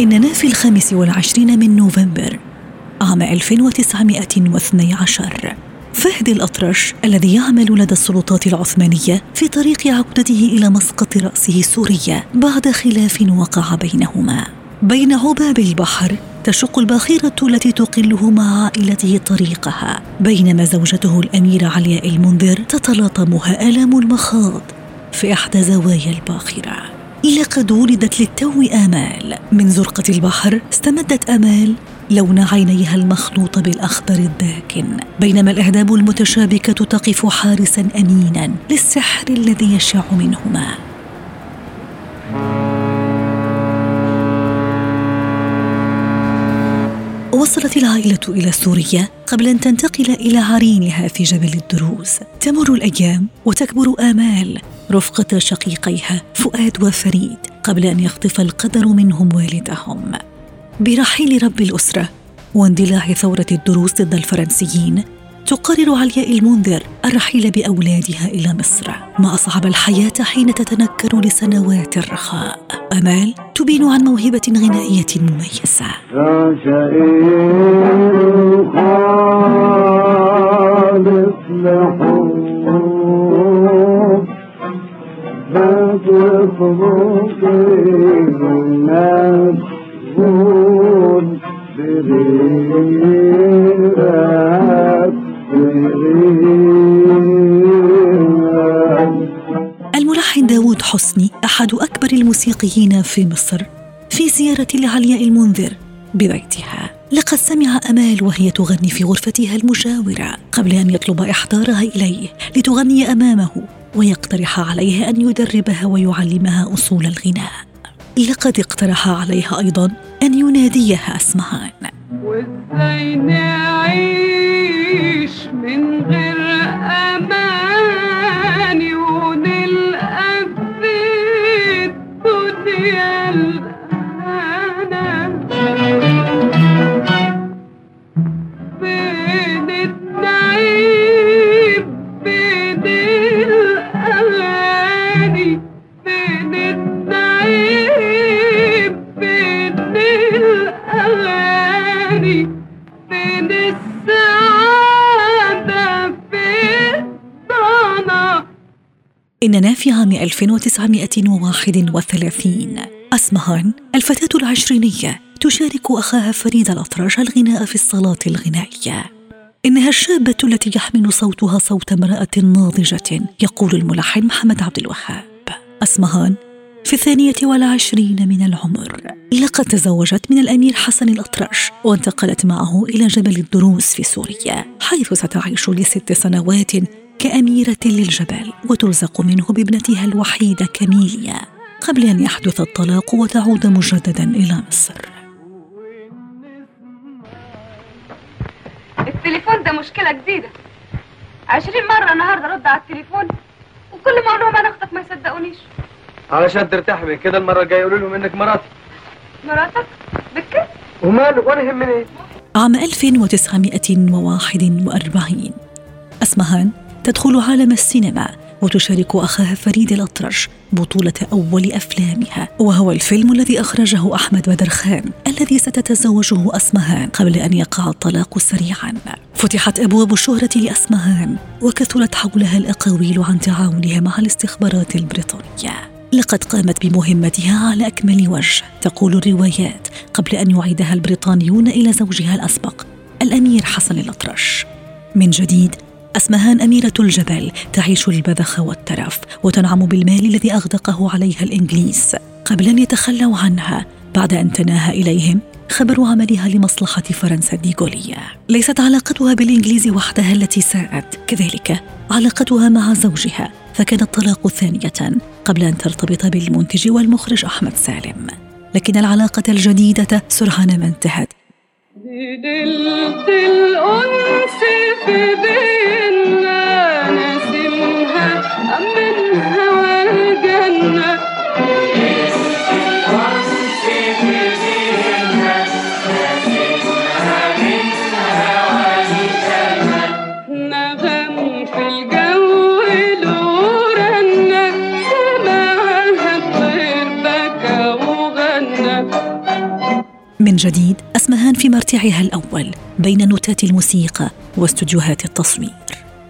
إننا في الخامس والعشرين من نوفمبر عام 1912 فهد الأطرش الذي يعمل لدى السلطات العثمانية في طريق عودته إلى مسقط رأسه سوريا بعد خلاف وقع بينهما. بين عباب البحر تشق الباخرة التي تقله مع عائلته طريقها. بينما زوجته الأميرة علياء المنذر تتلاطمها آلام المخاض في إحدى زوايا الباخرة. لقد ولدت للتو آمال. من زرقة البحر استمدت آمال لون عينيها المخلوط بالأخضر الداكن. بينما الإعدام المتشابكة تقف حارسا أمينا للسحر الذي يشع منهما. وصلت العائلة إلى سوريا قبل أن تنتقل إلى عرينها في جبل الدروز. تمر الأيام وتكبر آمال. رفقة شقيقيها فؤاد وفريد قبل أن يخطف القدر منهم والدهم. برحيل رب الأسرة واندلاع ثورة الدروز ضد الفرنسيين تقرر علياء المنذر الرحيل بأولادها إلى مصر ما أصعب الحياة حين تتنكر لسنوات الرخاء. أمال تبين عن موهبة غنائية مميزة. الملحن داود حسني أحد أكبر الموسيقيين في مصر في زيارة لعلياء المنذر ببيتها. لقد سمع أمال وهي تغني في غرفتها المجاورة قبل أن يطلب إحضارها إليه لتغني أمامه. ويقترح عليها أن يدربها ويعلمها أصول الغناء. لقد اقترح عليها أيضا أن يناديها اسمهان وازاي نعيش من غير اماني ونلقى في الدنيا إننا في عام 1931 أسمهان الفتاة العشرينية تشارك أخاها فريد الأطرش الغناء في الصلاة الغنائية. إنها الشابة التي يحمل صوتها صوت امرأة ناضجة يقول الملحن محمد عبد الوهاب. أسمهان في الثانية والعشرين من العمر. لقد تزوجت من الأمير حسن الأطرش وانتقلت معه إلى جبل الدروز في سوريا حيث ستعيش لست سنوات كأميرة للجبل وترزق منه بابنتها الوحيدة كاميليا قبل أن يحدث الطلاق وتعود مجددا إلى مصر. التليفون ده مشكلة جديدة. عشرين مرة النهاردة رد على التليفون. وكل لهم أنا أختك ما يصدقونيش علشان ترتاح من كده المرة الجاية يقولوا لهم إنك مراتي مراتك؟ بكر وماله وأنا يهمني. إيه عام 1941 أسمهان تدخل عالم السينما. وتشارك أخاها فريد الأطرش بطولة أول أفلامها وهو الفيلم الذي أخرجه أحمد بدر خان الذي ستتزوجه أسمهان قبل أن يقع الطلاق سريعا. فتحت أبواب الشهرة لأسمهان وكثرت حولها الأقاويل عن تعاونها مع الاستخبارات البريطانية. لقد قامت بمهمتها على أكمل وجه تقول الروايات قبل أن يعيدها البريطانيون إلى زوجها الأسبق الأمير حسن الأطرش. من جديد أسمهان أميرة الجبل تعيش البذخ والترف وتنعم بالمال الذي أغدقه عليها الإنجليز. قبل أن يتخلوا عنها بعد أن تناهى إليهم خبر عملها لمصلحة فرنسا الديغولية ليست علاقتها بالإنجليز وحدها التي ساءت. كذلك علاقتها مع زوجها فكانت الطلاق ثانية قبل أن ترتبط بالمنتج والمخرج أحمد سالم. لكن العلاقة الجديدة سرعان ما انتهت. دلت الأنس من جديد أسمهان في مرتعها الأول بين نوتات الموسيقى واستديوهات التصوير.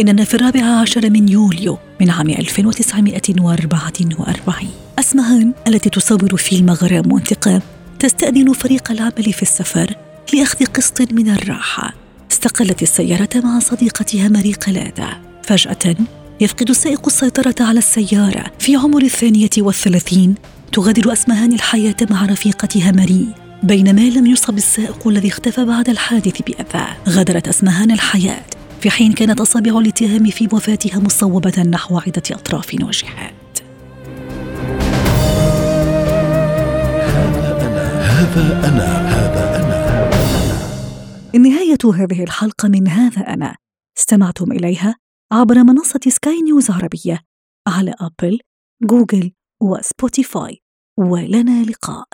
إننا في الرابع عشر من يوليو من عام 1944 أسمهان التي تصور فيلم غرام وانتقام تستأذن فريق العمل في السفر لأخذ قسط من الراحة. استقلت السيارة مع صديقتها ماري قلادة. فجأة يفقد السائق السيطرة على السيارة في عمر الثانية والثلاثين. تغادر أسمهان الحياة مع رفيقتها ماري. بينما لم يصب السائق الذي اختفى بعد الحادث بأذى. غادرت أسمهان الحياة في حين كانت أصابع الاتهام في وفاتها مصوبة نحو عدة أطراف وجهات. هذا أنا هذا أنا. نهاية هذه الحلقة من هذا أنا. استمعتم إليها عبر منصة سكاي نيوز عربية على أبل، جوجل وسبوتيفاي. ولنا لقاء.